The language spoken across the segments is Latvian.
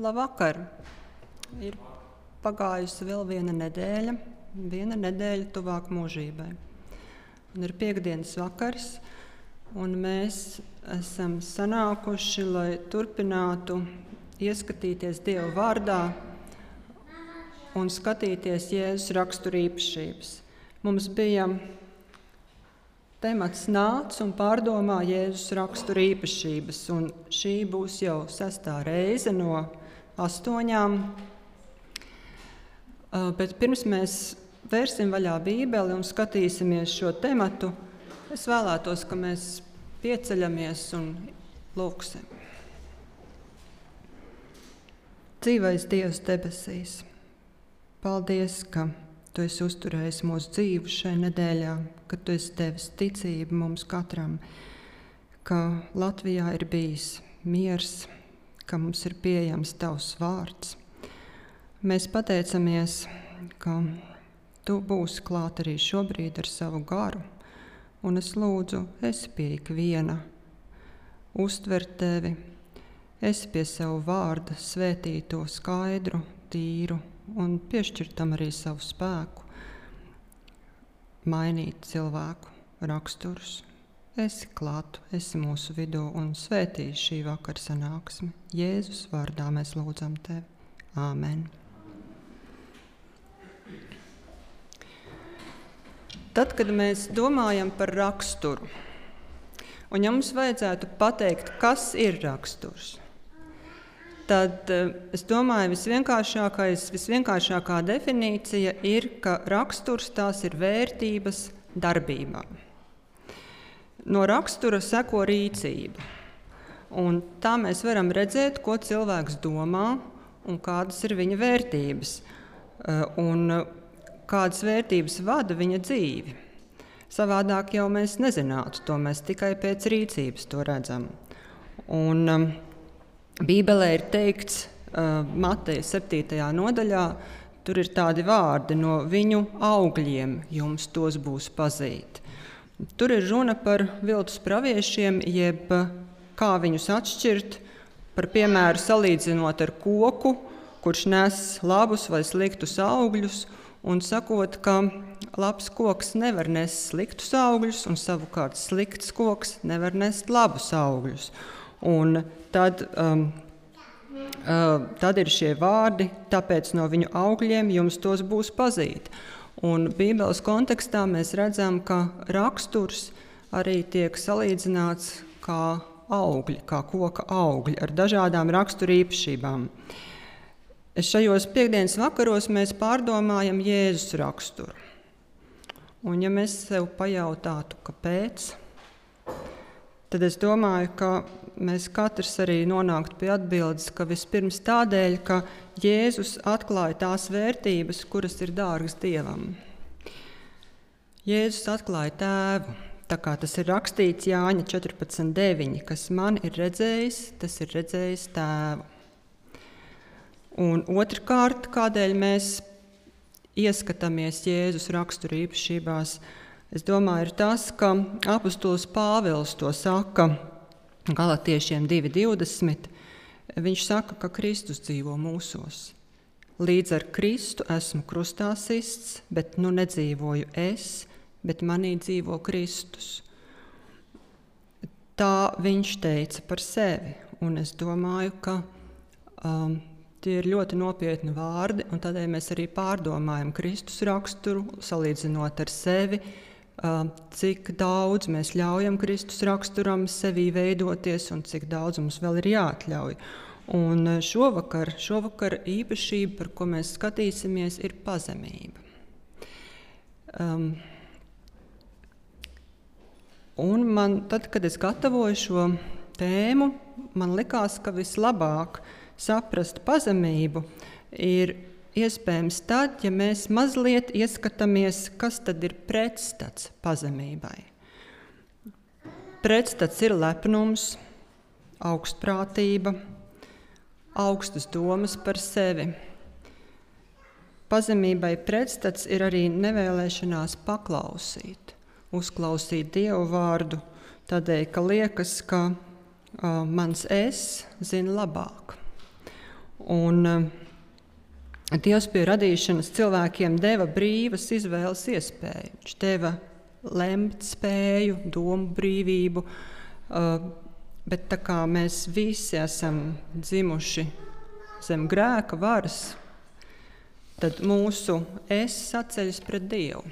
Labvakar! Ir pagājusi vēl viena nedēļa, viena nedēļa tuvāk mūžībai. Un ir piekdienas vakars, un mēs esam sanākuši, lai turpinātu ieskatīties Dieva vārdā un skatīties Jēzus raksturīpašības. Mums bija temats nāca un pārdomā Jēzus rakstura īpašības. Un šī būs jau sestā reize no astoņām. Bet pirms mēs vērsim vaļā Bībeli un skatīsimies šo tematu, es vēlētos, ka mēs pieceļamies un lūksim. Dzīvais Dievs debesīs, paldies, ka Tu esi uzturējis mūsu dzīvi šajā nedēļā, ka Tu esi devis ticību mums katram, ka Latvijā ir bijis miers, ka mums ir pieejams Tavs vārds. Mēs pateicamies, ka Tu būsi klāt arī šobrīd ar savu garu, un es lūdzu, esi pie ikviena, uztver Tevi, esi pie savu vārda, svētīto skaidru, tīru un piešķirt tam arī savu spēku, mainīt cilvēku raksturus. Esi klāt, esi mūsu vidū un svētī šī vakara sanāksmi. Jēzus vārdā mēs lūdzam tevi. Āmen! Tad, kad mēs domājam par raksturu, un ja mums vajadzētu pateikt, kas ir raksturs, tad eh, es domāju, visvienkāršākais, visvienkāršākā definīcija ir, ka raksturs tās ir vērtības darbībā. No rakstura seko rīcība. Un tā mēs varam redzēt, ko cilvēks domā un kādas ir viņa vērtības eh, un kādas vērtības vada viņa dzīvi. Savādāk jau mēs nezinātu to, mēs tikai pēc rīcības to redzam. Un, um, Bībelē ir teikts, uh, Mateja 7. nodaļā, tur ir tādi vārdi, no viņu augļiem jums tos būs pazīt. Tur ir runa par viltus praviešiem, jeb kā viņus atšķirt, par piemēru salīdzinot ar koku, kurš nes labus vai sliktus augļus, un sakot, ka labs koks nevar nest sliktus augļus, un savukārt slikts koks nevar nest labus augļus. Un tad, um, uh, tad ir šie vārdi, tāpēc no viņu augļiem jums tos būs pazīt. Un Bībeles kontekstā mēs redzam, ka raksturs arī tiek salīdzināts kā augļi, kā koka augļi ar dažādām raksturīpašībām. Šajos piekdienas vakaros mēs pārdomājam Jēzus raksturu. Un, ja mēs sev pajautātu, kāpēc, tad es domāju, ka mēs katrs arī nonāktu pie atbildes, ka vispirms tādēļ, ka Jēzus atklāja tās vērtības, kuras ir dārgas Dievam. Jēzus atklāja tēvu, tā kā tas ir rakstīts Jāņa 14.9. Kas man ir redzējis, tas ir redzējis tēvu. Un otrkārt, kādēļ mēs ieskatāmies Jēzus raksturīpašībās, es domāju, ir tas, ka apustulis Pāvils to saka Galatiešiem 2.20. Viņš saka, ka Kristus dzīvo mūsos. Līdz ar Kristu esmu krustā sists, bet nu nedzīvoju es, bet manī dzīvo Kristus. Tā viņš teica par sevi. Un es domāju, ka um, tie ir ļoti nopietni vārdi, un tādēļ mēs arī pārdomājam Kristus raksturu, salīdzinot ar sevi, cik daudz mēs ļaujam Kristus raksturam sevī veidoties un cik daudz mums vēl ir jāatļauj. Un šovakar, šovakar īpašība, par ko mēs skatīsimies, ir pazemība. Um, un man, tad, kad es gatavoju šo tēmu, man likās, ka vislabāk saprast pazemību ir iespējams tad, ja mēs mazliet ieskatāmies, kas tad ir pretstats pazemībai. Pretstats ir lepnums, augstprātība, augstas domas par sevi. Pazemībai pretstats ir arī nevēlēšanās paklausīt, uzklausīt Dievu vārdu, tādēļ, ka liekas, ka uh, mans es zina labāk. Un, uh, Dievs pie radīšanas cilvēkiem deva brīvas izvēles iespēju. Viņš deva lemt spēju, domu brīvību, uh, bet tā kā mēs visi esam dzimuši zem grēka varas, tad mūsu es saceļas pret Dievu.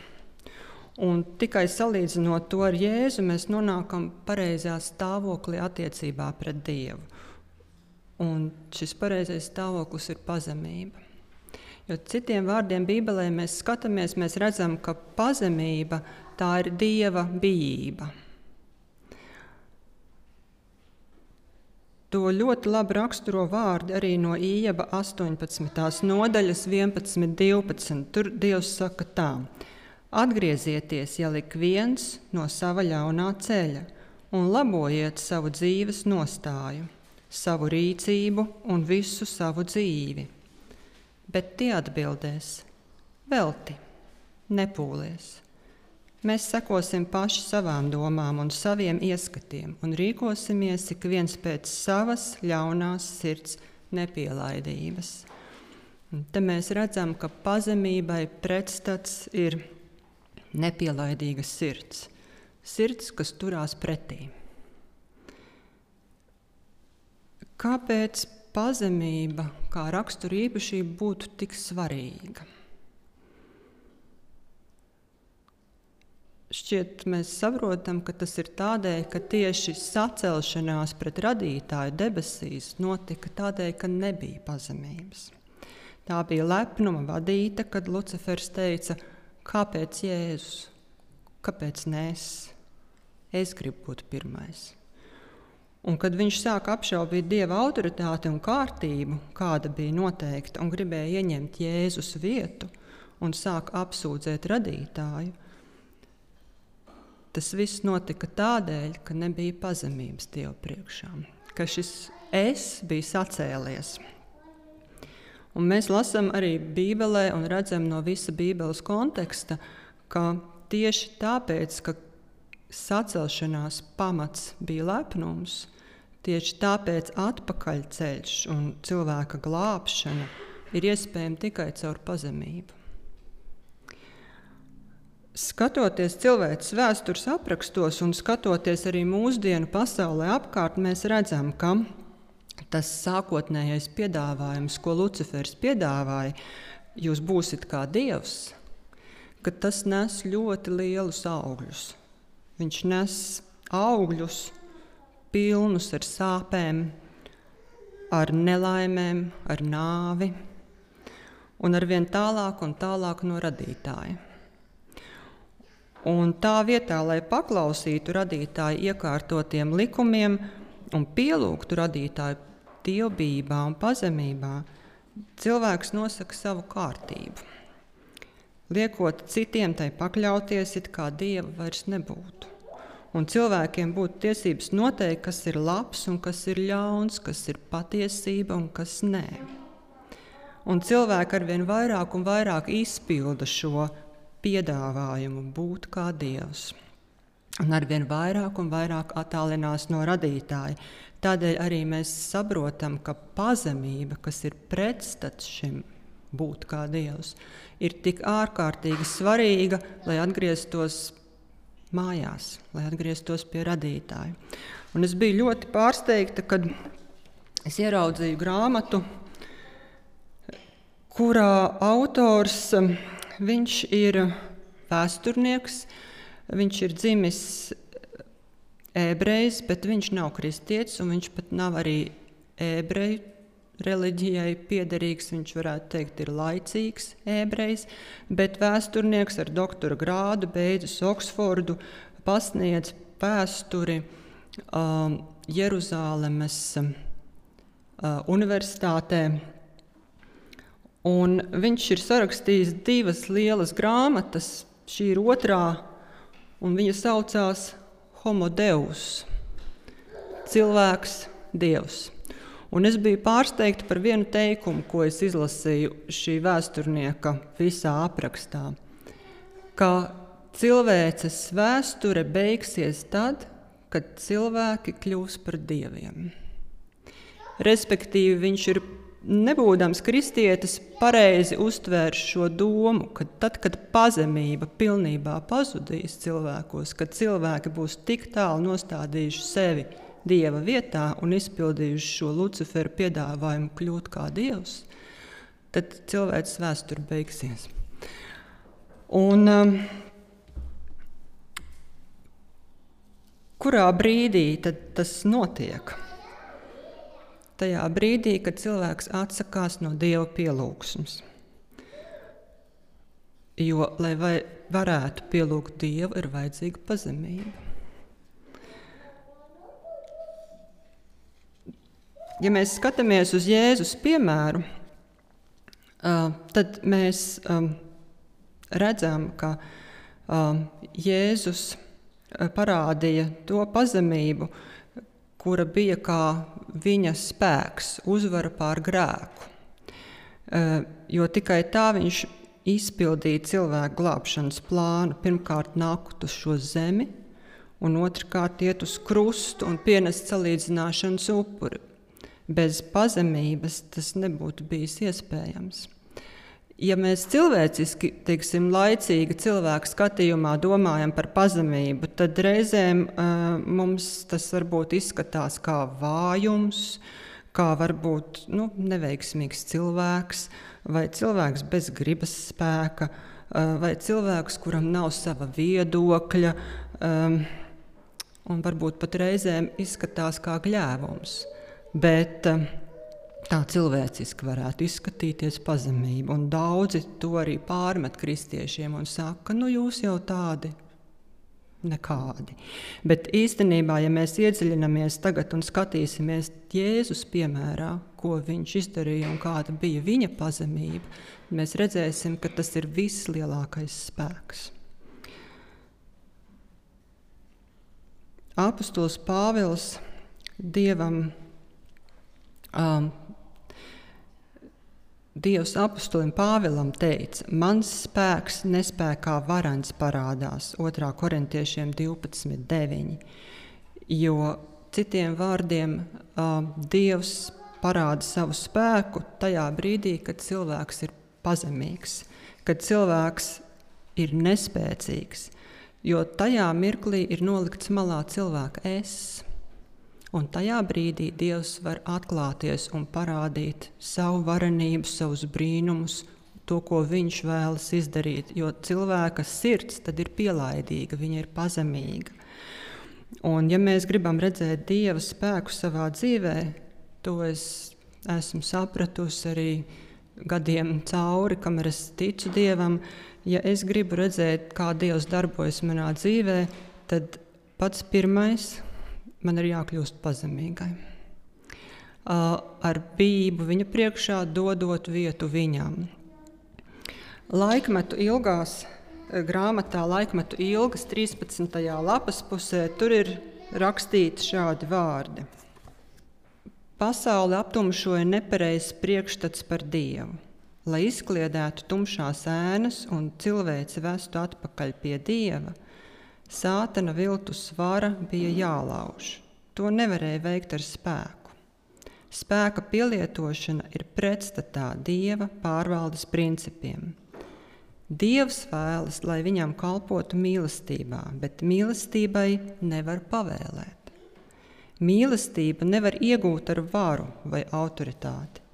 Un tikai salīdzinot to ar Jēzu, mēs nonākam pareizā stāvoklī attiecībā pret Dievu. Un šis pareizais stāvoklis ir pazemība. Jo citiem vārdiem Bībelē mēs skatāmies, mēs redzam, ka pazemība tā ir Dieva bijība. To ļoti labi raksturo vārdi arī no Ījaba 18. nodaļas 11, 12. Tur Dievs saka tā: Atgriezieties, ja lik viens no sava ļaunā ceļa, un labojiet savu dzīves nostāju, savu rīcību un visu savu dzīvi. Bet tie atbildēs: Velti, nepūlies! Mēs sekosim paši savām domām un saviem ieskatiem un rīkosimies ik viens pēc savas ļaunās sirds nepielaidības. Un te mēs redzam, ka pazemībai pretstats ir nepielaidīga sirds. Sirds, kas turās pretī. Kāpēc pazemība kā raksturīpašība būtu tik svarīga? Šķiet, mēs saprotam, ka tas ir tādēļ, ka tieši sacelšanās pret radītāju debesīs notika tādēļ, ka nebija pazemības. Tā bija lepnuma vadīta, kad Lucifers teica, kāpēc Jēzus, kāpēc nes? Es gribu būt pirmais. Un kad viņš sāka apšaubīt dieva autoritāti un kārtību, kāda bija noteikta, un gribēja ieņemt Jēzus vietu un sāka apsūdzēt radītāju, Tas viss notika tādēļ, ka nebija pazemības Dieva priekšā, ka šis es bija sacēlies. Un mēs lasām arī Bībelē un redzam no visa Bībeles konteksta, ka tieši tāpēc, ka sacelšanās pamats bija lepnums, tieši tāpēc atpakaļceļš un cilvēka glābšana ir iespējama tikai caur pazemību. Skatoties cilvēces vēstures aprakstos un skatoties arī mūsdienu pasaulē apkārt, mēs redzam, ka tas sākotnējais piedāvājums, ko Lucifers piedāvāja, jūs būsiet kā dievs, ka tas nes ļoti lielus augļus. Viņš nes augļus pilnus ar sāpēm, ar nelaimēm, ar nāvi un ar vien tālāk un tālāk no radītāja. Un tā vietā, lai paklausītu radītāju iekārtotiem likumiem un pielūgtu radītāju dievbijā un pazemībā, cilvēks nosaka savu kārtību. Liekot citiem tai pakļauties, it kā dieva vairs nebūtu. Un cilvēkiem būtu tiesības noteikt, kas ir labs un kas ir ļauns, kas ir patiesība un kas nē. Un cilvēki arvien vairāk un vairāk izpilda šo piedāvājumu būt kā dievs. Un arvien vairāk un vairāk attālinās no radītāja. Tādēļ arī mēs saprotam, ka pazemība, kas ir pretstats šim būt kā dievs, ir tik ārkārtīgi svarīga, lai atgrieztos mājās, lai atgrieztos pie radītāja. Un es biju ļoti pārsteigta, kad es ieraudzīju grāmatu, kurā autors ir vēsturnieks, viņš ir dzimis ebrejs, bet viņš nav kristietis un viņš pat nav arī ebreju reliģijai piederīgs. Viņš varētu teikt, ir laicīgs ebrejs, bet vēsturnieks ar doktora grādu beidzis Oksfordu, pasniedz vēsturi um, Jeruzālemes uh, universitātē Un viņš ir sarakstījis divas lielas grāmatas. Šī ir otrā, un viņa saucās Homo Deus - cilvēks, dievs. Un es biju pārsteigta par vienu teikumu, ko es izlasīju šī vēsturnieka visā aprakstā. Ka cilvēces vēsture beigsies tad, kad cilvēki kļūs par dieviem. Respektīvi, viņš ir nebūdams kristietis, pareizi uztvērs šo domu, ka tad, kad pazemība pilnībā pazudīs cilvēkos, kad cilvēki būs tik tālu nostādījuši sevi dieva vietā un izpildījuši šo Luciferu piedāvājumu kļūt kā dievs, tad cilvēks vēsture beigsies. Un, um, kurā brīdī tas notiek? Tajā brīdī, kad cilvēks atsakās no dieva pielūgsmes. Jo, lai varētu pielūgt dievu, ir vajadzīga pazemība. Ja mēs skatāmies uz Jēzus piemēru, tad mēs redzam, ka Jēzus parādīja to pazemību, kura bija kā viņa spēks, uzvara pār grēku. Jo tikai tā viņš izpildīja cilvēku glābšanas plānu. Pirmkārt, nākt uz šo zemi, un otrkārt, iet uz krustu un pienest salīdzināšanas upuri. Bez pazemības tas nebūtu bijis iespējams. Ja mēs cilvēciski, teiksim, laicīgi cilvēku skatījumā domājam par pazemību, tad reizēm uh, mums tas varbūt izskatās kā vājums, kā varbūt nu, neveiksmīgs cilvēks, vai cilvēks bez gribas spēka, uh, vai cilvēks, kuram nav sava viedokļa, um, un varbūt pat reizēm izskatās kā gļēvums. Bet eh, tā cilvēciski varētu izskatīties pazemība. Un daudzi to arī pārmet kristiešiem un saka, nu jūs jau tādi nekādi. Bet īstenībā, ja mēs iedziļināmies tagad un skatīsimies Jēzus piemērā, ko viņš izdarīja un kāda bija viņa pazemība, mēs redzēsim, ka tas ir vislielākais spēks. Apostols Pāvils Dievam Um, Dievs apustulim Pāvilam teica, mans spēks nespējā varants parādās 2. korintiešiem 12.9. Jo citiem vārdiem uh, Dievs parāda savu spēku tajā brīdī, kad cilvēks ir pazemīgs, kad cilvēks ir nespēcīgs, jo tajā mirklī ir nolikts malā cilvēka es. Un tajā brīdī Dievs var atklāties un parādīt savu varenību, savus brīnumus, to, ko Viņš vēlas izdarīt. Jo cilvēka sirds ir pielaidīga, viņa ir pazemīga. Un, ja mēs gribam redzēt Dieva spēku savā dzīvē, to es esmu sapratusi arī gadiem cauri, kamēr es ticu Dievam. Ja es gribu redzēt, kā Dievs darbojas manā dzīvē, tad pats pirmais, man ir jākļūst pazemīgai. Ar bību viņa priekšā, dodot vietu viņam. Laikmetu ilgās grāmatā, laikmetu ilgas 13. lapas pusē, tur ir rakstīti šādi vārdi. Pasauli aptumšoja nepareizs priekšstats par Dievu, lai izkliedētu tumšās ēnas un cilvēci vestu atpakaļ pie Dieva Sātana viltus svara bija jālauž. To nevarēja veikt ar spēku. Spēka pielietošana ir pretstatā dieva pārvaldes principiem. Dievs vēlas, lai viņam kalpotu mīlestībā, bet mīlestībai nevar pavēlēt. Mīlestība nevar iegūt ar varu vai autoritāti.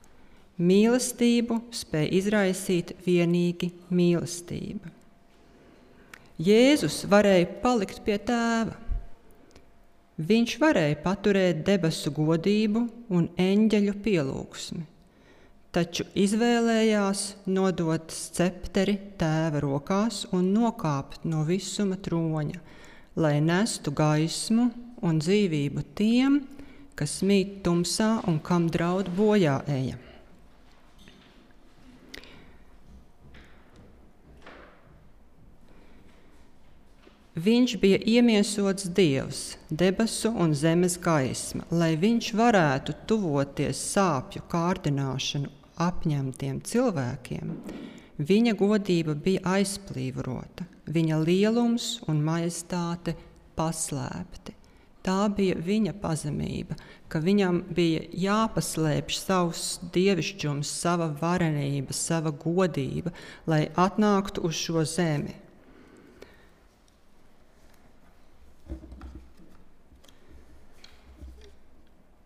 Mīlestību spēj izraisīt tikai mīlestība. Jēzus varēja palikt pie tēva. Viņš varēja paturēt debesu godību un eņģeļu pielūgsmi, taču izvēlējās nodot scepteri tēva rokās un nokāpt no visuma troņa, lai nestu gaismu un dzīvību tiem, kas mīt tumsā un kam draud bojā eja. Viņš bija iemiesots Dievs, debesu un zemes gaisma, lai viņš varētu tuvoties sāpju kārdināšanu apņemtiem cilvēkiem. Viņa godība bija aizplīvota, viņa lielums un majestāte paslēpti. Tā bija viņa pazemība, ka viņam bija jāpaslēpj savs dievišķums, sava varenība, sava godība, lai atnāktu uz šo zemi.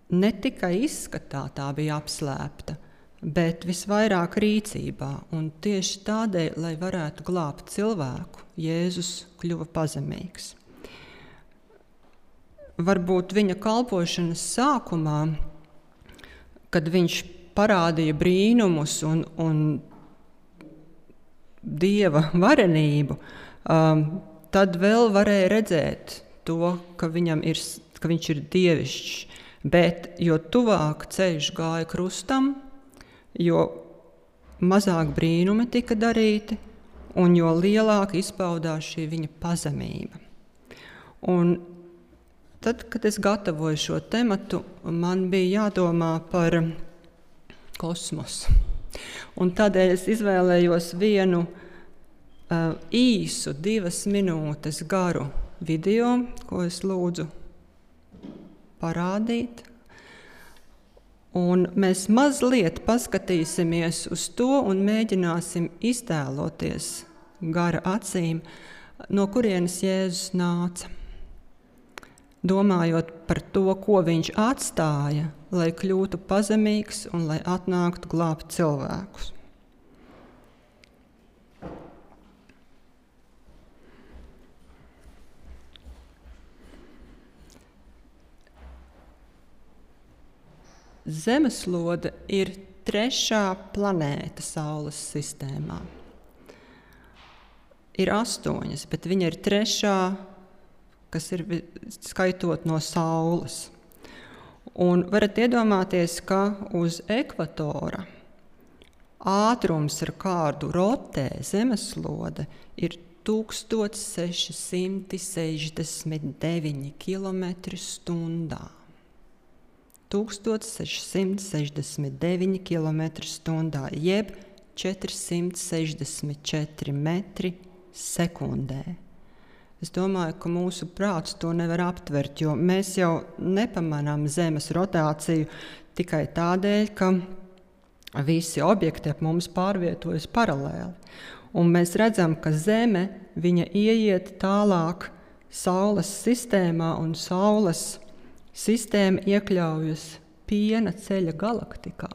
Ne tikai izskatā tā bija apslēpta, bet visvairāk rīcībā. Un tieši tādēļ, lai varētu glābt cilvēku, Jēzus kļuva pazemīgs. Varbūt viņa kalpošanas sākumā, kad viņš parādīja brīnumus un, un dieva varenību, um, tad vēl varēja redzēt to, ka, ir, ka viņš ir dievišķs. Bet jo tuvāk ceļš gāja krustam, jo mazāk brīnumi tika darīti, un jo lielāk izpaudās šī viņa pazemība. Un tad, kad es gatavoju šo tematu, man bija jādomā par kosmosu. Un tādēļ es izvēlējos vienu uh, īsu, divas minūtes garu video, ko es lūdzu parādīt. Un mēs mazliet paskatīsimies uz to un mēģināsim iztēloties gara acīm, no kurienes Jēzus nāca. Domājot par to, ko viņš atstāja, lai kļūtu pazemīgs un lai atnāktu glābt cilvēkus. Zemeslode ir trešā planēta Saules sistēmā. Ir astoņas, bet viņa ir trešā, kas ir skaitot no Saules. Un varat iedomāties, ka uz ekvatora ātrums, ar kādu rotē zemeslode, ir 1669 km/h. 1669 km/h, jeb 464 metri sekundē. Es domāju, ka mūsu prāts to nevar aptvert, jo mēs jau nepamanām Zemes rotāciju tikai tādēļ, ka visi objekti ap mums pārvietojas paralēli. Un mēs redzam, ka Zeme ieiet tālāk Saules sistēmā un Saules Sistēma iekļaujas piena ceļa galaktikā.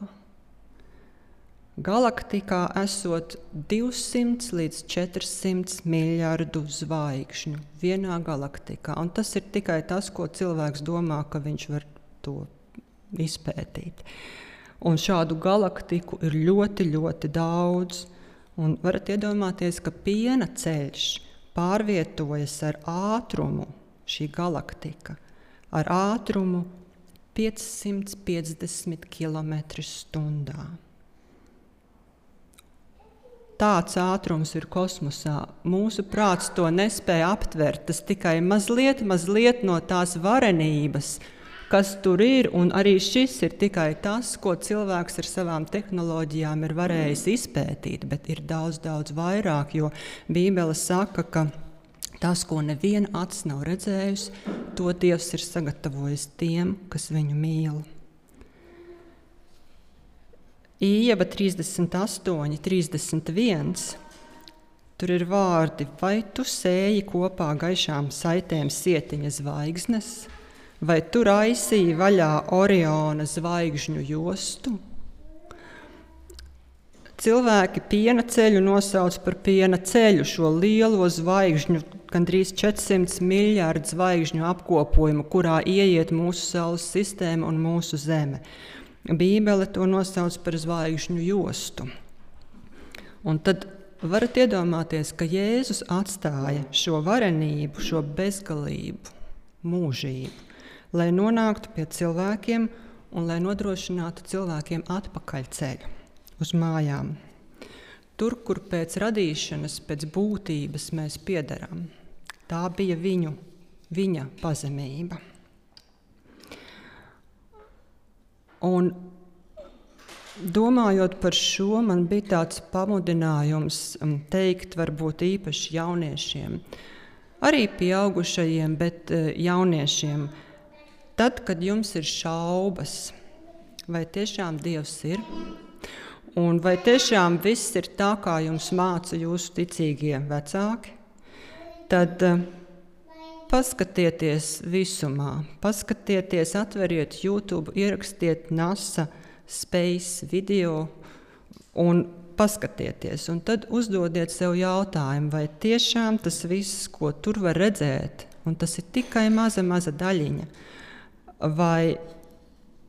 Galaktikā esot 200 līdz 400 miljardu zvaigžņu vienā galaktikā. Un tas ir tikai tas, ko cilvēks domā, ka viņš var to izpētīt. Un šādu galaktiku ir ļoti, ļoti daudz. Un varat iedomāties, ka piena ceļš pārvietojas ar ātrumu šī galaktika ar ātrumu 550 km/h. Tāds ātrums ir kosmosā. Mūsu prāts to nespēja aptvert. Tas tikai mazliet, mazliet no tās varenības, kas tur ir. Un arī šis ir tikai tas, ko cilvēks ar savām tehnoloģijām ir varējis izpētīt. Bet ir daudz, daudz vairāk, jo Bībele saka, ka Tas, ko neviena acis nav redzējusi, to Dievs ir sagatavojis tiem, kas viņu mīl. Ieba 38, 31. Tur ir vārdi, vai tu sēji kopā gaišām saitēm sietiņa zvaigznes, vai tu raisīji vaļā Oriona zvaigžņu jostu? Cilvēki piena ceļu nosauc par piena ceļu, šo lielo zvaigžņu, gandrīz 400 miljardu zvaigžņu apkopojumu, kurā ieiet mūsu Saules sistēma un mūsu Zeme. Bībele to nosauc par zvaigžņu jostu. Un tad varat iedomāties, ka Jēzus atstāja šo varenību, šo bezgalību, mūžību, lai nonāktu pie cilvēkiem un lai nodrošinātu cilvēkiem atpakaļ ceļu uz mājām. Tur, kur pēc radīšanas, pēc būtības mēs piedarām, tā bija viņu, viņa pazemība. Un domājot par šo, man bija tāds pamudinājums um, teikt, varbūt īpaši jauniešiem, arī pieaugušajiem, bet uh, jauniešiem, Tad, kad jums ir šaubas, vai tiešām Dievs ir, un vai tiešām viss ir tā, kā jums māca jūsu ticīgie vecāki, tad uh, paskatieties visumā, paskatieties, atveriet YouTube, ierakstiet NASA space video un paskatieties. Un tad uzdodiet sev jautājumu, vai tiešām tas viss, ko tur var redzēt, un tas ir tikai maza, maza daļiņa, vai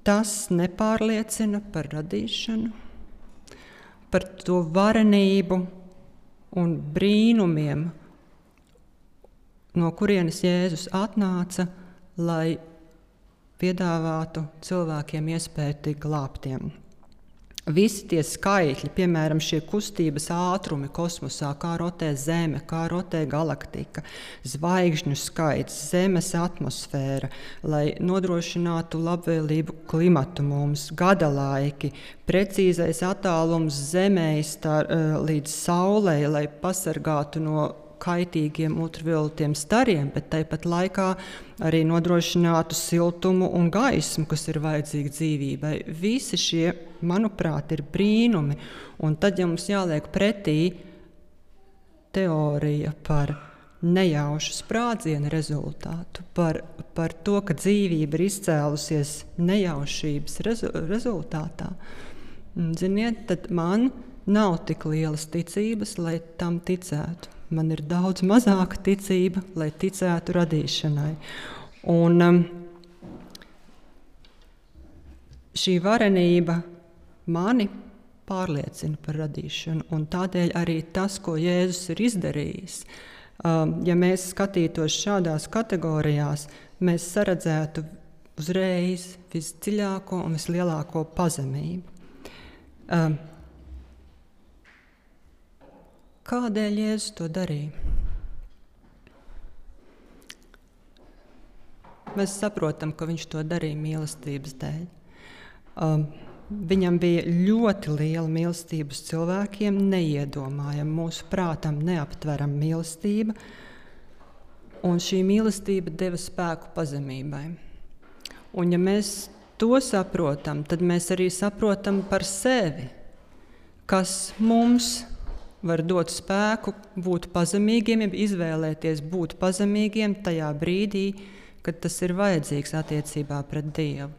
tas nepārliecina par radīšanu, par to varenību un brīnumiem, no kurienes Jēzus atnāca, lai piedāvātu cilvēkiem iespēju tikt glābtiem. Visi tie skaitļi, piemēram, šie kustības ātrumi kosmosā, kā rotē Zeme, kā rotē galaktika, zvaigžņu skaits, Zemes atmosfēra, lai nodrošinātu labvēlību klimatu mums, gada laiki, precīzais attālums Zemē līdz Saulei, lai pasargātu no kaitīgiem ultravioletiem stariem, bet tāpat laikā arī nodrošinātu siltumu un gaismu, kas ir vajadzīgi dzīvībai. Visi šie, manuprāt, ir brīnumi. Un tad, ja mums jāliek pretī teorija par nejaušu sprādzienu rezultātu, par, par to, ka dzīvība ir izcēlusies nejaušības rezu, rezultātā, ziniet, tad man nav tik lielas ticības, lai tam ticētu man ir daudz mazāka ticība, lai ticētu radīšanai. Un, um, šī varenība mani pārliecina par radīšanu, un tādēļ arī tas, ko Jēzus ir izdarījis. Um, ja mēs skatītos šādās kategorijās, mēs redzētu uzreiz visdziļāko un vislielāko pazemību. Um, Kādēļ Jēzus to darīja? Mēs saprotam, ka viņš to darīja mīlestības dēļ. Um, viņam bija ļoti liela mīlestība uz cilvēkiem, neiedomājama, mūsu prātam neaptverama mīlestība. Un šī mīlestība deva spēku pazemībai. Un, ja mēs to saprotam, tad mēs arī saprotam par sevi, kas mums ir var dot spēku būt pazemīgiem, ja izvēlēties būt pazemīgiem tajā brīdī, kad tas ir vajadzīgs attiecībā pret Dievu.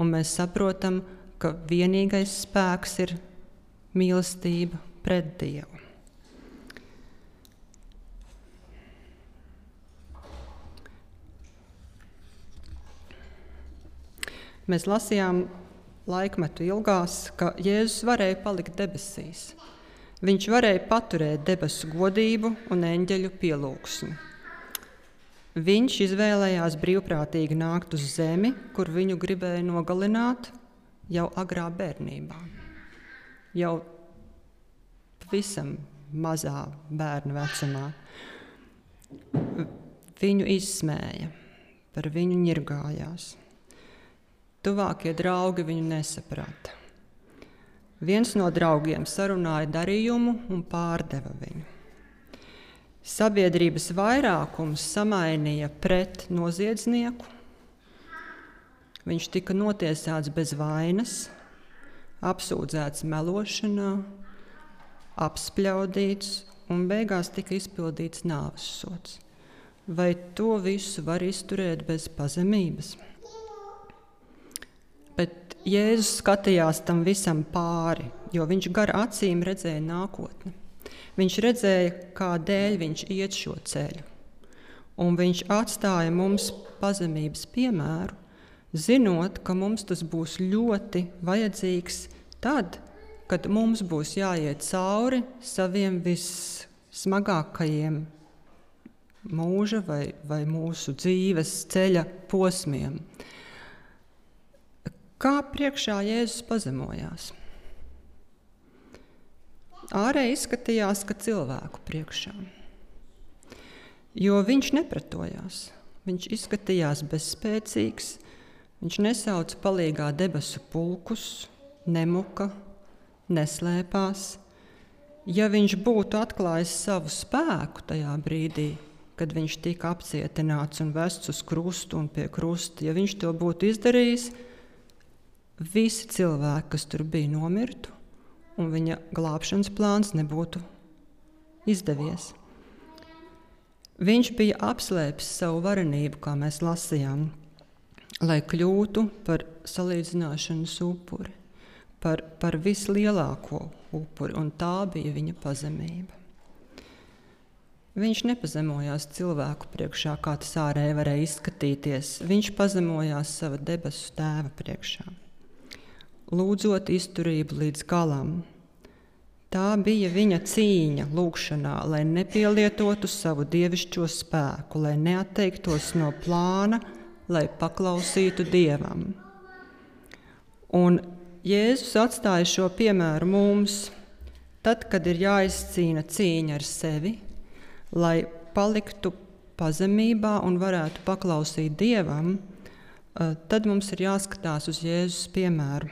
Un mēs saprotam, ka vienīgais spēks ir mīlestība pret Dievu. Mēs lasījām laikmetu ilgās, ka Jēzus varēja palikt debesīs. Viņš varēja paturēt debesu godību un eņģeļu pielūgsmu. Viņš izvēlējās brīvprātīgi nākt uz zemi, kur viņu gribēja nogalināt jau agrā bērnībā. Jau pavisam mazā bērna vecumā. Viņu izsmēja, par viņu ņirgājās. Tuvākie draugi viņu nesaprata. Viens no draugiem sarunāja darījumu un pārdeva viņu. Sabiedrības vairākums samainīja pret noziedznieku. Viņš tika notiesāts bez vainas, apsūdzēts melošanā, apspļaudīts un beigās tika izpildīts nāves sots. Vai to visu var izturēt bez pazemības? Jēzus skatījās tam visam pāri, jo viņš gar acīm redzēja nākotni. Viņš redzēja, kādēļ viņš iet šo ceļu. Un viņš atstāja mums pazemības piemēru, zinot, ka mums tas būs ļoti vajadzīgs tad, kad mums būs jāiet cauri saviem vissmagākajiem mūža vai, vai mūsu dzīves ceļa posmiem. Kā priekšā Jēzus pazemojās? Ārēji izskatījās, ka cilvēku priekšā. Jo viņš nepretojās. Viņš izskatījās bezspēcīgs, viņš nesauca palīgā debesu pulkus, nemuka, neslēpās. Ja viņš būtu atklājis savu spēku tajā brīdī, kad viņš tika apcietināts un vests uz krustu un pie krusta. Ja viņš to būtu izdarījis, visi cilvēki, kas tur bija, nomirtu, un viņa glābšanas plāns nebūtu izdevies. Viņš bija apslēpis savu varenību, kā mēs lasījām, lai kļūtu par salīdzināšanas upuri, par, par vislielāko upuri, un tā bija viņa pazemība. Viņš nepazemojās cilvēku priekšā, kā tas ārēji varēja izskatīties. Viņš pazemojās sava debesu tēva priekšā, lūdzot izturību līdz galam. Tā bija viņa cīņa lūgšanā, lai nepielietotu savu dievišķo spēku, lai neatteiktos no plāna, lai paklausītu dievam. Un Jēzus atstāja šo piemēru mums, tad, kad ir jāizcīna cīņa ar sevi, lai paliktu pazemībā un varētu paklausīt Dievam, eh, tad mums ir jāskatās uz Jēzus piemēru,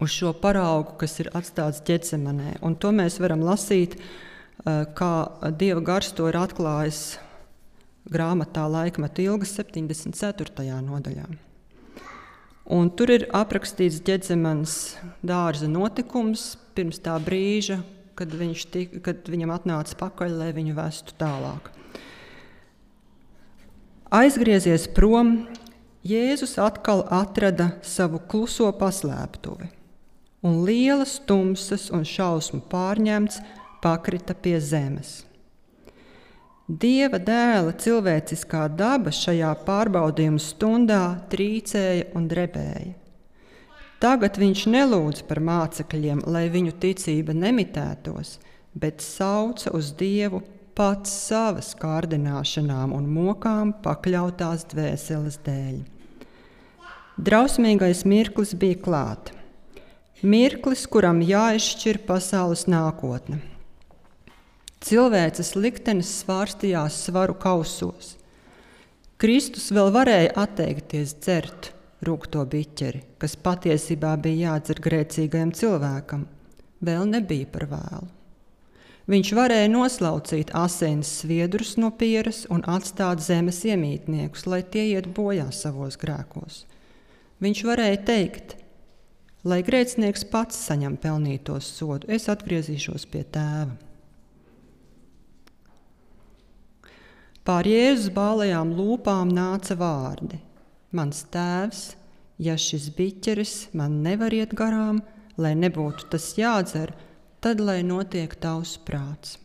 uz šo paraugu, kas ir atstāts ģecemanē. Un to mēs varam lasīt, eh, kā Dieva gars to ir atklājis grāmatā Laikmeta ilgas 74. nodaļā. Un tur ir aprakstīts ģedzemans dārza notikums pirms tā brīža, kad, tika, kad viņam atnāca pakaļ, lai viņu vestu tālāk. Aizgriezies prom, Jēzus atkal atrada savu kluso paslēptuvi, un lielas tumsas un šausmu pārņemts pakrita pie zemes. Dieva dēla cilvēciskā daba šajā pārbaudījuma stundā trīcēja un drebēja. Tagad viņš nelūdz par mācekļiem, lai viņu ticība nemitētos, bet sauca uz Dievu pats savas kārdināšanām un mokām pakļautās dvēseles dēļ. Drausmīgais mirklis bija klāt. Mirklis, kuram jāizšķir pasaules nākotne. Cilvēces liktenis svārstījās svaru kausos. Kristus vēl varēja atteikties dzert rūkto biķeri, kas patiesībā bija jādzer grēcīgajam cilvēkam, vēl nebija par vēlu. Viņš varēja noslaucīt asins sviedrus no pieres un atstāt zemes iemītniekus, lai tie iet bojā savos grēkos. Viņš varēja teikt, lai grēcinieks pats saņem pelnītos sodu, es atgriezīšos pie tēva. Pār Jēzus bālajām lūpām nāca vārdi: Mans tēvs, ja šis biķeris man nevar iet garām, lai nebūtu tas jādzer, tad lai notiek tavs prāts.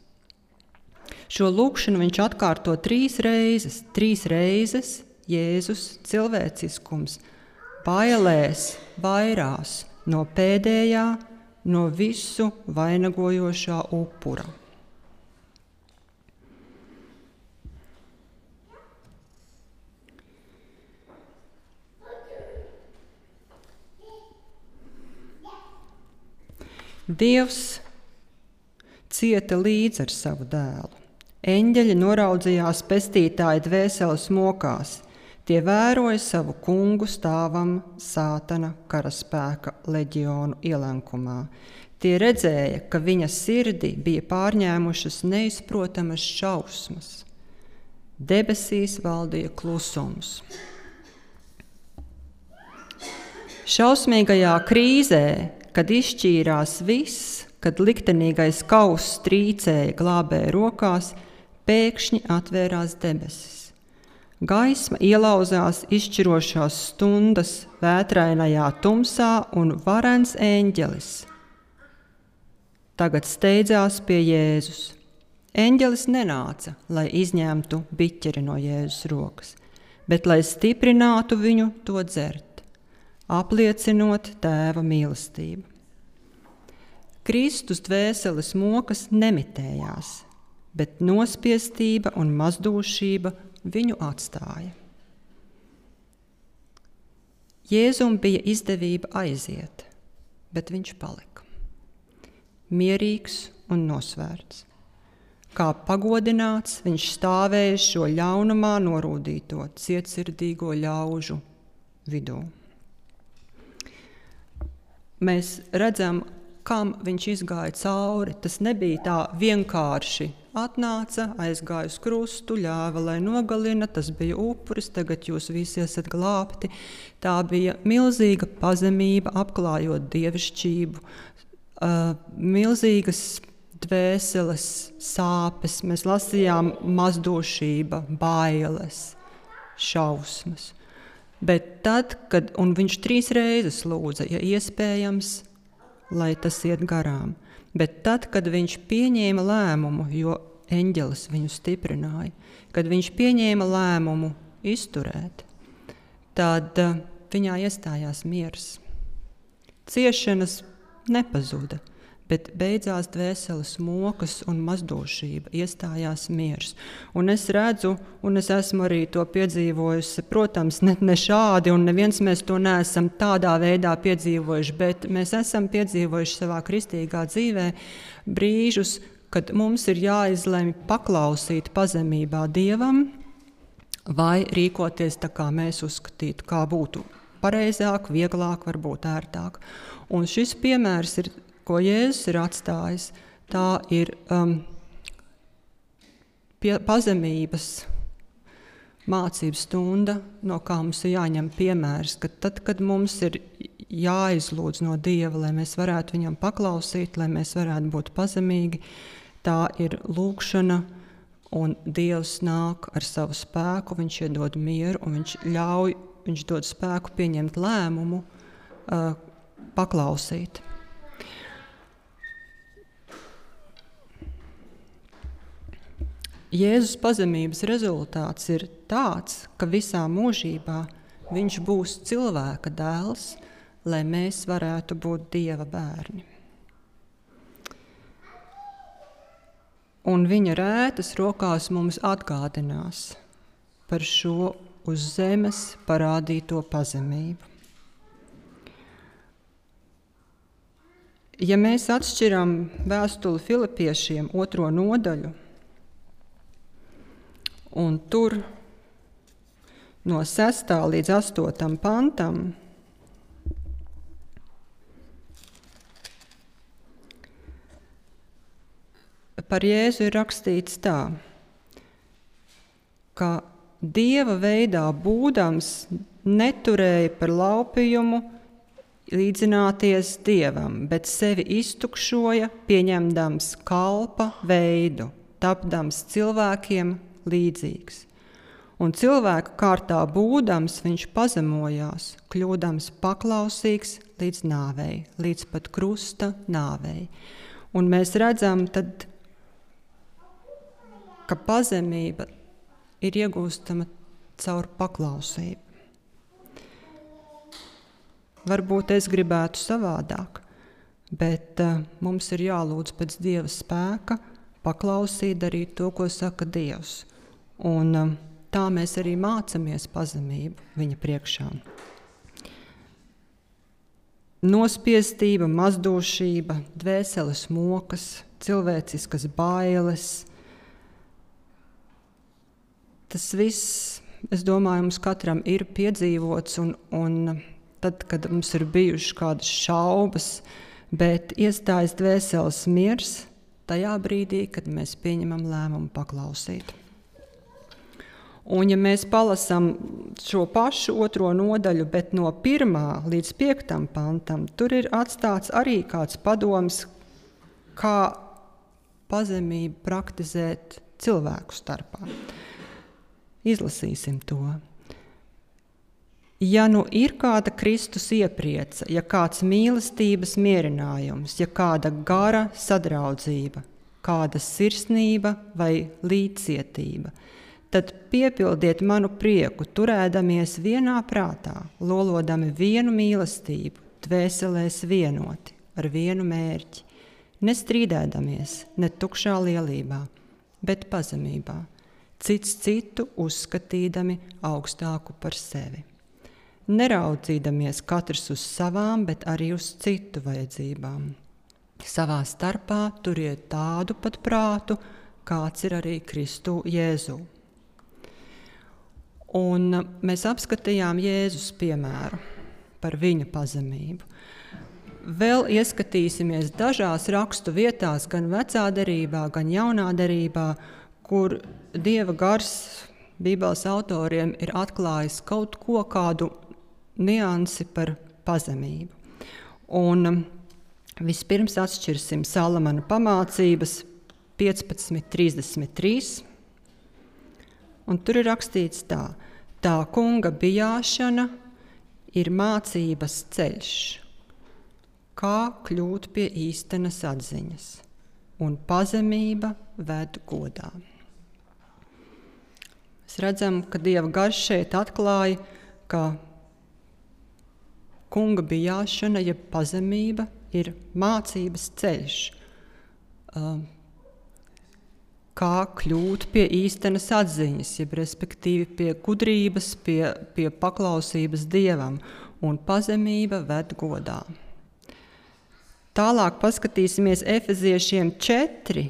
Šo lūkšanu viņš atkārto trīs reizes. Trīs reizes Jēzus cilvēciskums bailēs, vairās no pēdējā, no visu vainagojošā upura. Dievs cieta līdzi ar savu dēlu. Eņģeļi noraudzījās pestītāja dvēseles mokās. Tie vēroja savu kungu stāvam sātana karaspēka leģionu ielenkumā. Tie redzēja, ka viņa sirdi bija pārņēmušas neizprotamas šausmas. Debesīs valdīja klusums. Šausmīgajā krīzē kad izšķīrās viss, kad liktenīgais kauss trīcēja glābēja rokās, pēkšņi atvērās debesis. Gaisma ielauzās izšķirošās stundas vētrainajā tumsā, un varens eņģelis tagad steidzās pie Jēzus. Eņģelis nenāca, lai izņemtu biķeri no Jēzus rokas, bet lai stiprinātu viņu to dzert apliecinot tēva mīlestību. Kristus dvēseles mokas nemitējās, bet nospiestība un mazdūšība viņu atstāja. Jēzum bija izdevība aiziet, bet viņš palika. Mierīgs un nosvērts. Kā pagodināts, viņš stāvēja šo ļaunumā norūdīto, cietsirdīgo ļaužu vidū mēs redzam, kam viņš izgāja cauri. Tas nebija tā vienkārši atnāca, aizgāja uz krustu, ļāva, lai nogalina. Tas bija upuris, tagad jūs visi esat glābti. Tā bija milzīga pazemība, apklājot dievišķību, uh, milzīgas dvēseles sāpes. Mēs lasījām mazdošība, bailes, šausmas. Bet tad, kad viņš trīs reizes lūdza, ja iespējams, lai tas iet garām, bet tad, kad viņš pieņēma lēmumu, jo eņģelis viņu stiprināja, kad viņš pieņēma lēmumu izturēt, tad uh, viņā iestājās miers. Ciešanas nepazuda bet beidzās dvēseles mokas un mazdošība, iestājās miers. Un es redzu, un es esmu arī to piedzīvojusi, protams, ne, ne šādi, un neviens mēs to neesam tādā veidā piedzīvojuši, bet mēs esam piedzīvojuši savā kristīgā dzīvē brīžus, kad mums ir jāizlemj paklausīt pazemībā Dievam vai rīkoties tā, kā mēs uzskatītu, kā būtu pareizāk, vieglāk, varbūt ērtāk. Un šis piemērs ir ko Jēzus ir atstājis, tā ir um, pie, pazemības mācību stunda, no kā mums ir jāņem piemērs. Ka tad, kad mums ir jāizlūdz no Dieva, lai mēs varētu viņam paklausīt, lai mēs varētu būt pazemīgi, tā ir lūkšana. Un Dievs nāk ar savu spēku, Viņš iedod mieru, un Viņš ļauj, Viņš dod spēku pieņemt lēmumu, uh, paklausīt. Jēzus pazemības rezultāts ir tāds, ka visā mūžībā viņš būs cilvēka dēls, lai mēs varētu būt dieva bērni. Un viņa rētas rokās mums atgādinās par šo uz zemes parādīto pazemību. Ja mēs atšķiram vēstuli Filipiešiem otro nodaļu, Un tur no 6. līdz 8. pantam par Jēzu ir rakstīts tā, ka dieva veidā būdams neturēja par laupījumu līdzināties dievam, bet sevi iztukšoja, pieņemdams kalpa veidu, tapdams cilvēkiem līdzīgs. Un cilvēka kārtā būdams, viņš pazemojās, kļūdams paklausīgs līdz nāvei, līdz pat krusta nāvei. Un mēs redzam, tad, ka pazemība ir iegūstama caur paklausību. Varbūt es gribētu savādāk, bet uh, mums ir jālūdz pēc Dieva spēka, paklausīt, darīt to, ko saka Dievs. Un, um, tā mēs arī mācāmies pazemību viņa priekšā. Nospiestība, mazdošība, dvēseles mokas, cilvēciskas bailes. Tas viss, es domāju, mums katram ir piedzīvots, un, un tad, kad mums ir bijušas kādas šaubas, bet iestājas dvēseles miers tajā brīdī, kad mēs pieņemam lēmumu paklausīt. Un, ja mēs palasām šo pašu otro nodaļu, bet no 1 līdz 5 pantam, tur ir atstāts arī kāds padoms, kā pazemību praktizēt cilvēku starpā. Izlasīsim to. Ja nu ir kāda Kristus ieprieca, ja kāds mīlestības mierinājums, ja kāda gara sadraudzība, kāda sirsnība vai līdzcietība, tad piepildiet manu prieku, turēdamies vienā prātā, lolodami vienu mīlestību, dvēselēs vienoti, ar vienu mērķi, nestrīdēdamies, ne tukšā lielībā, bet pazemībā, cits citu uzskatīdami augstāku par sevi. Neraudzīdamies katrs uz savām, bet arī uz citu vajadzībām. Savā starpā turiet tādu pat prātu, kāds ir arī Kristu Jēzu. Un mēs apskatījām Jēzus piemēru par viņa pazemību. vēl ieskatīsimies dažās rakstu vietās, gan vecā derībā, gan jaunā derībā, kur Dieva gars Bībeles autoriem ir atklājis kaut ko, kādu niansi par pazemību. Un um, vispirms atšķirsim Salamana pamācības 15.33. Un tur ir rakstīts tā, tā kunga bijāšana ir mācības ceļš, kā kļūt pie īstenas atziņas, un pazemība ved godā. Mēs redzam, ka Dieva garš šeit atklāja, ka kunga bijāšana, jeb ja pazemība, ir mācības ceļš. Uh, kā kļūt pie īstenas atziņas, jeb respektīvi pie gudrības, pie, pie paklausības dievam, un pazemība ved godā. Tālāk paskatīsimies Efeziešiem 4,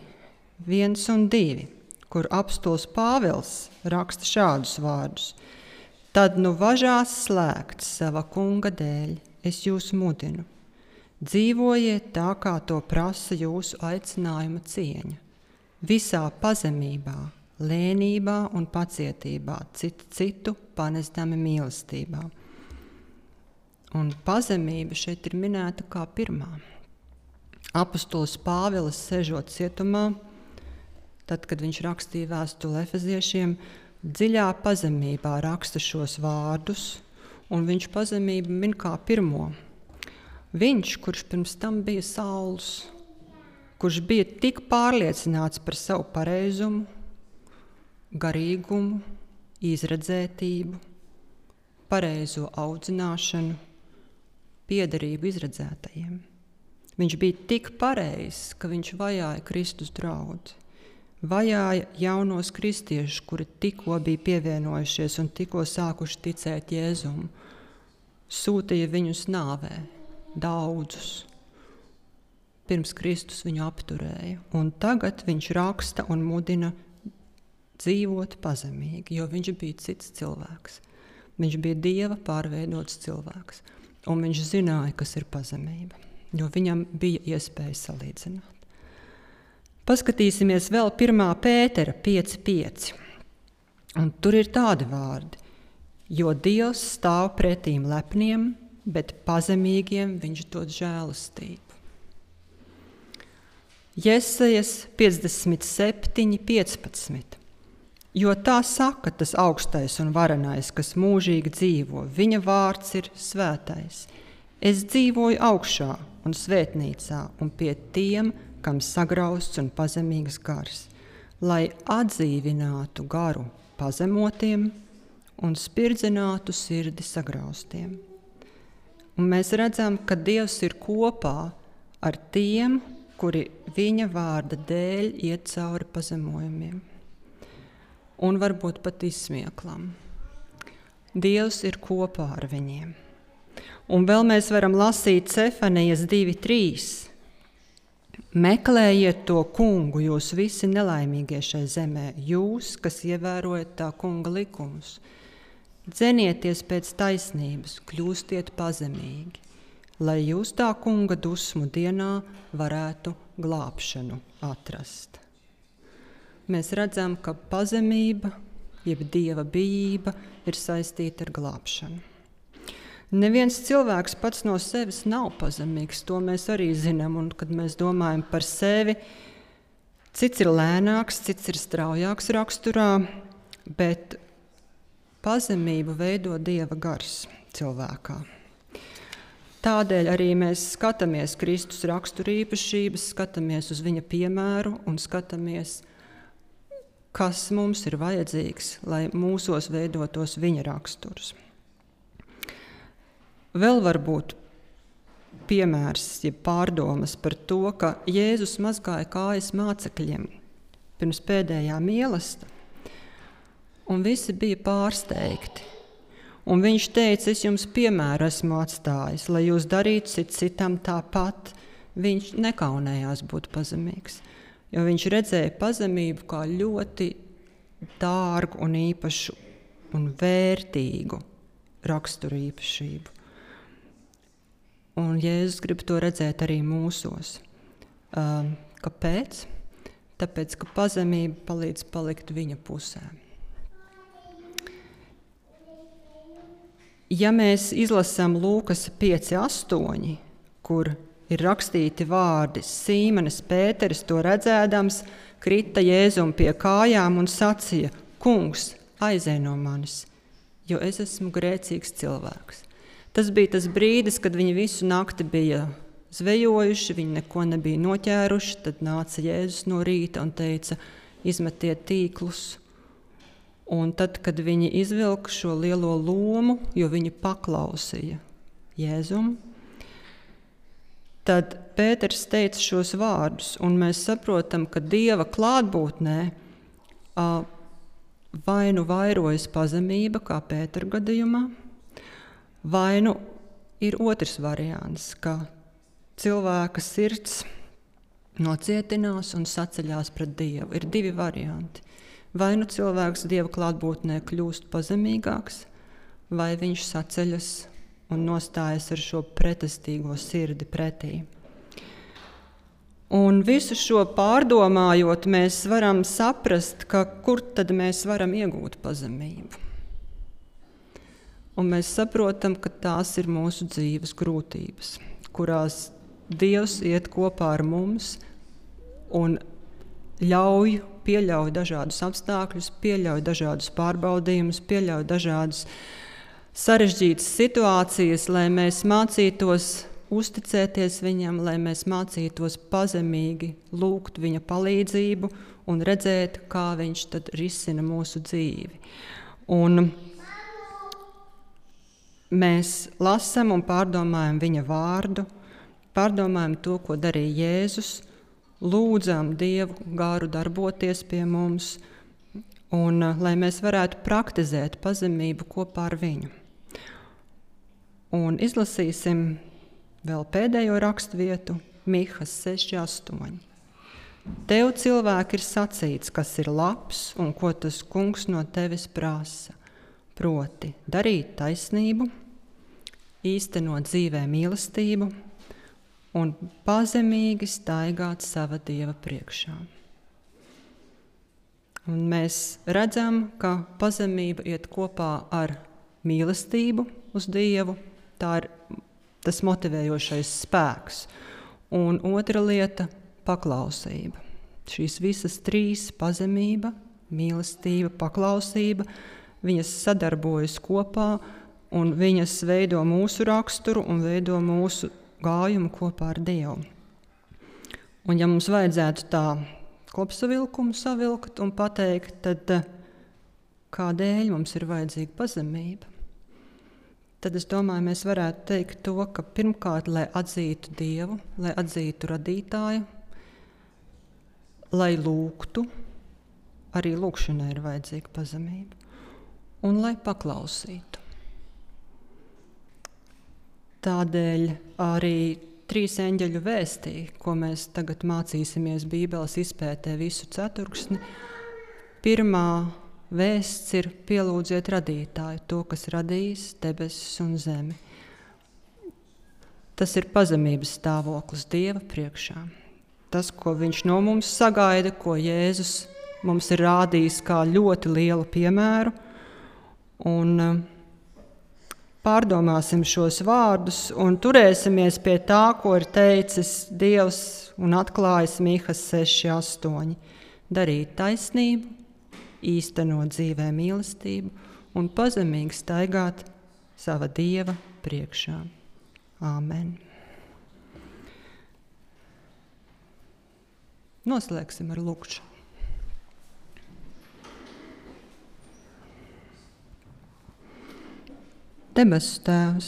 1 un 2, kur apstos Pāvils raksta šādus vārdus. Tad nu važās slēgts sava kunga dēļ, es jūs mudinu. Dzīvojiet tā, kā to prasa jūsu aicinājuma cieņa visā pazemībā, lēnībā un pacietībā, citu, citu panesdami mīlestībā. Un pazemība šeit ir minēta kā pirmā. Apostols Pāvils sežot cietumā, tad, kad viņš rakstīja vēstuli efeziešiem, dziļā pazemībā raksta šos vārdus, un viņš pazemību min kā pirmo. Viņš, kurš pirms tam bija saules, kurš bija tik pārliecināts par savu pareizumu, garīgumu, izredzētību, pareizo audzināšanu, piederību izredzētajiem. Viņš bija tik pareizs, ka viņš vajāja Kristus draugu. Vajāja jaunos kristiešus, kuri tikko bija pievienojušies un tikko sākuši ticēt Jēzumam. Sūtīja viņus nāvē, daudzus pirms Kristus viņu apturēja. Un tagad viņš raksta un mudina dzīvot pazemīgi, jo viņš bija cits cilvēks. Viņš bija dieva pārveidots cilvēks, un viņš zināja, kas ir pazemība, jo viņam bija iespēja salīdzināt. Paskatīsimies vēl 1. pētera 5.5. Un tur ir tādi vārdi, jo Dievs stāv pretīm lepniem, bet pazemīgiem viņš dod žēlastību. Jēzus 57, 15. Jo tā saka tas augstais un varenais, kas mūžīgi dzīvo, viņa vārds ir svētais. Es dzīvoju augšā un svētnīcā un pie tiem, kam sagrausts un pazemīgs gars, lai atdzīvinātu garu pazemotiem un spirdzinātu sirdi sagraustiem. Un mēs redzam, ka Dievs ir kopā ar tiem, kuri viņa vārda dēļ iet cauri pazemojumiem un varbūt pat izsmieklam. Dievs ir kopā ar viņiem. Un vēl mēs varam lasīt Cefanijas 2.3. Meklējiet to kungu, jūs visi nelaimīgie šai zemē, jūs, kas ievērojat tā kunga likumus. Dzenieties pēc taisnības, kļūstiet pazemīgi lai jūs tā kunga dusmu dienā varētu glābšanu atrast. Mēs redzam, ka pazemība, jeb dieva bijība, ir saistīta ar glābšanu. Neviens cilvēks pats no sevis nav pazemīgs, to mēs arī zinām. Un, kad mēs domājam par sevi, cits ir lēnāks, cits ir straujāks raksturā, bet pazemību veido dieva gars cilvēkā. Tādēļ arī mēs skatāmies Kristus raksturīpašības, skatāmies uz viņa piemēru un skatāmies, kas mums ir vajadzīgs, lai mūsos veidotos viņa raksturs. Vēl var būt piemērs, ja pārdomas par to, ka Jēzus mazgāja kājas mācekļiem pirms pēdējā mīlestības, un visi bija pārsteigti. Un viņš teica, es jums piemēru esmu atstājis, lai jūs darītu cit citam tāpat. Viņš nekaunējās būt pazemīgs, jo viņš redzēja pazemību kā ļoti dārgu un īpašu un vērtīgu raksturu īpašību. un Jēzus grib to redzēt arī mūsos. Um, kāpēc? Tāpēc, ka pazemība palīdz palikt viņa pusē. Ja mēs izlasām Lūkas 5,8, kur ir rakstīti vārdi, Sīmenis Pēteris to redzēdams, krita Jēzum pie kājām un sacīja: Kungs, aizej no manis, jo es esmu grēcīgs cilvēks. Tas bija tas brīdis, kad viņi visu nakti bija zvejojuši, viņi neko nebija noķēruši. Tad nāca Jēzus no rīta un teica: Izmetiet tīklus. Un tad, kad viņi izvilka šo lielo lomu, jo viņi paklausīja Jēzum, tad Pēters teica šos vārdus, un mēs saprotam, ka Dieva klātbūtnē vai nu vairojas pazemība, kā Pētera gadījumā, vai nu ir otrs variants, ka cilvēka sirds nocietinās un saceļās pret Dievu. Ir divi varianti. Vai nu cilvēks Dieva klātbūtnē kļūst pazemīgāks, vai viņš saceļas un nostājas ar šo pretestīgo sirdi pretī. Un visu šo pārdomājot, mēs varam saprast, ka kur tad mēs varam iegūt pazemību. Un mēs saprotam, ka tās ir mūsu dzīves grūtības, kurās Dievs iet kopā ar mums un ļauj, pieļauj dažādus apstākļus, pieļauj dažādus pārbaudījumus, pieļauj dažādas sarežģītas situācijas, lai mēs mācītos uzticēties viņam, lai mēs mācītos pazemīgi lūgt viņa palīdzību un redzēt, kā viņš tad risina mūsu dzīvi. Un mēs lasām un pārdomājam viņa vārdu, pārdomājam to, ko darīja Jēzus, lūdzam Dievu gāru darboties pie mums, un lai mēs varētu praktizēt pazemību kopā ar viņu. Un izlasīsim Vēl pēdējo raksturvietu, Mihas 6,8. Tev cilvēki ir sacīts, kas ir labs un ko tas kungs no tevis prasa. Proti, darīt taisnību, īstenot dzīvē mīlestību un pazemīgi staigāt sava dieva priekšā. Un mēs redzam, ka pazemība iet kopā ar mīlestību uz Dievu. Tā ir tas motivējošais spēks. Un otra lieta - paklausība. Šīs visas trīs - pazemība, mīlestība, paklausība - viņas sadarbojas kopā un viņas veido mūsu raksturu un veido mūsu gājumu kopā ar Dievu. Un, ja mums vajadzētu tā kopsavilkumu savilkt un pateikt, tad eh, kādēļ mums ir vajadzīga pazemība? tad es domāju, mēs varētu teikt to, ka pirmkārt, lai atzītu Dievu, lai atzītu radītāju, lai lūgtu, arī lūkšanai ir vajadzīga pazemība, un lai paklausītu. Tādēļ arī trīs eņģeļu vēstī, ko mēs tagad mācīsimies Bībeles izpētē visu ceturksni, pirmā Vēsts ir pielūdziet radītāju, to, kas radījis debesis un zemi. Tas ir pazemības stāvoklis Dieva priekšā. Tas, ko Viņš no mums sagaida, ko Jēzus mums ir rādījis kā ļoti lielu piemēru. Un, uh, pārdomāsim šos vārdus un turēsimies pie tā, ko ir teicis Dievs un atklājis Mīkas 6,8. Darīt taisnību, īstenot dzīvē mīlestību un pazemīgi staigāt sava dieva priekšā. Āmen! Noslēgsim ar lūkšanu. Debesu Tēvs,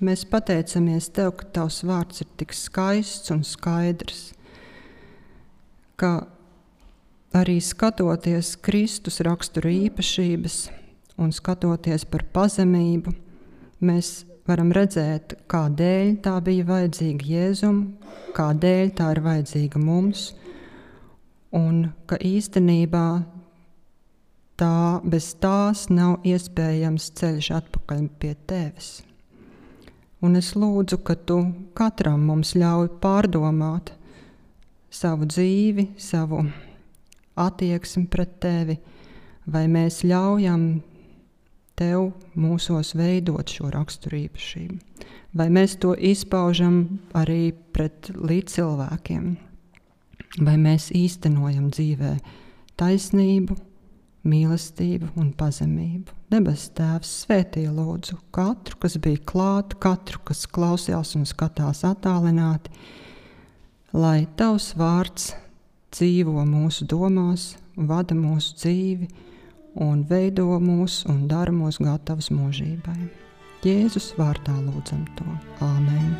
mēs pateicamies Tev, ka Tavs vārds ir tik skaists un skaidrs, ka arī skatoties Kristus rakstura īpašības un skatoties par pazemību, mēs varam redzēt, kādēļ tā bija vajadzīga Jēzum, kādēļ tā ir vajadzīga mums, un ka īstenībā tā, bez tās nav iespējams ceļš atpakaļ pie tevis. Un es lūdzu, ka tu katram mums ļauj pārdomāt savu dzīvi, savu attieksmi pret tevi, vai mēs ļaujam tev mūsos veidot šo raksturīpašību, vai mēs to izpaužam arī pret līdzcilvēkiem, vai mēs īstenojam dzīvē taisnību, mīlestību un pazemību. Debes Tēvs svētī lūdzu katru, kas bija klāt, katru, kas klausījās un skatās attālināti, lai Tavs vārds dzīvo mūsu domās, vada mūsu dzīvi un veido mūs un dara mūs gatavus mūžībai. Jēzus vārtā lūdzam to. Āmen!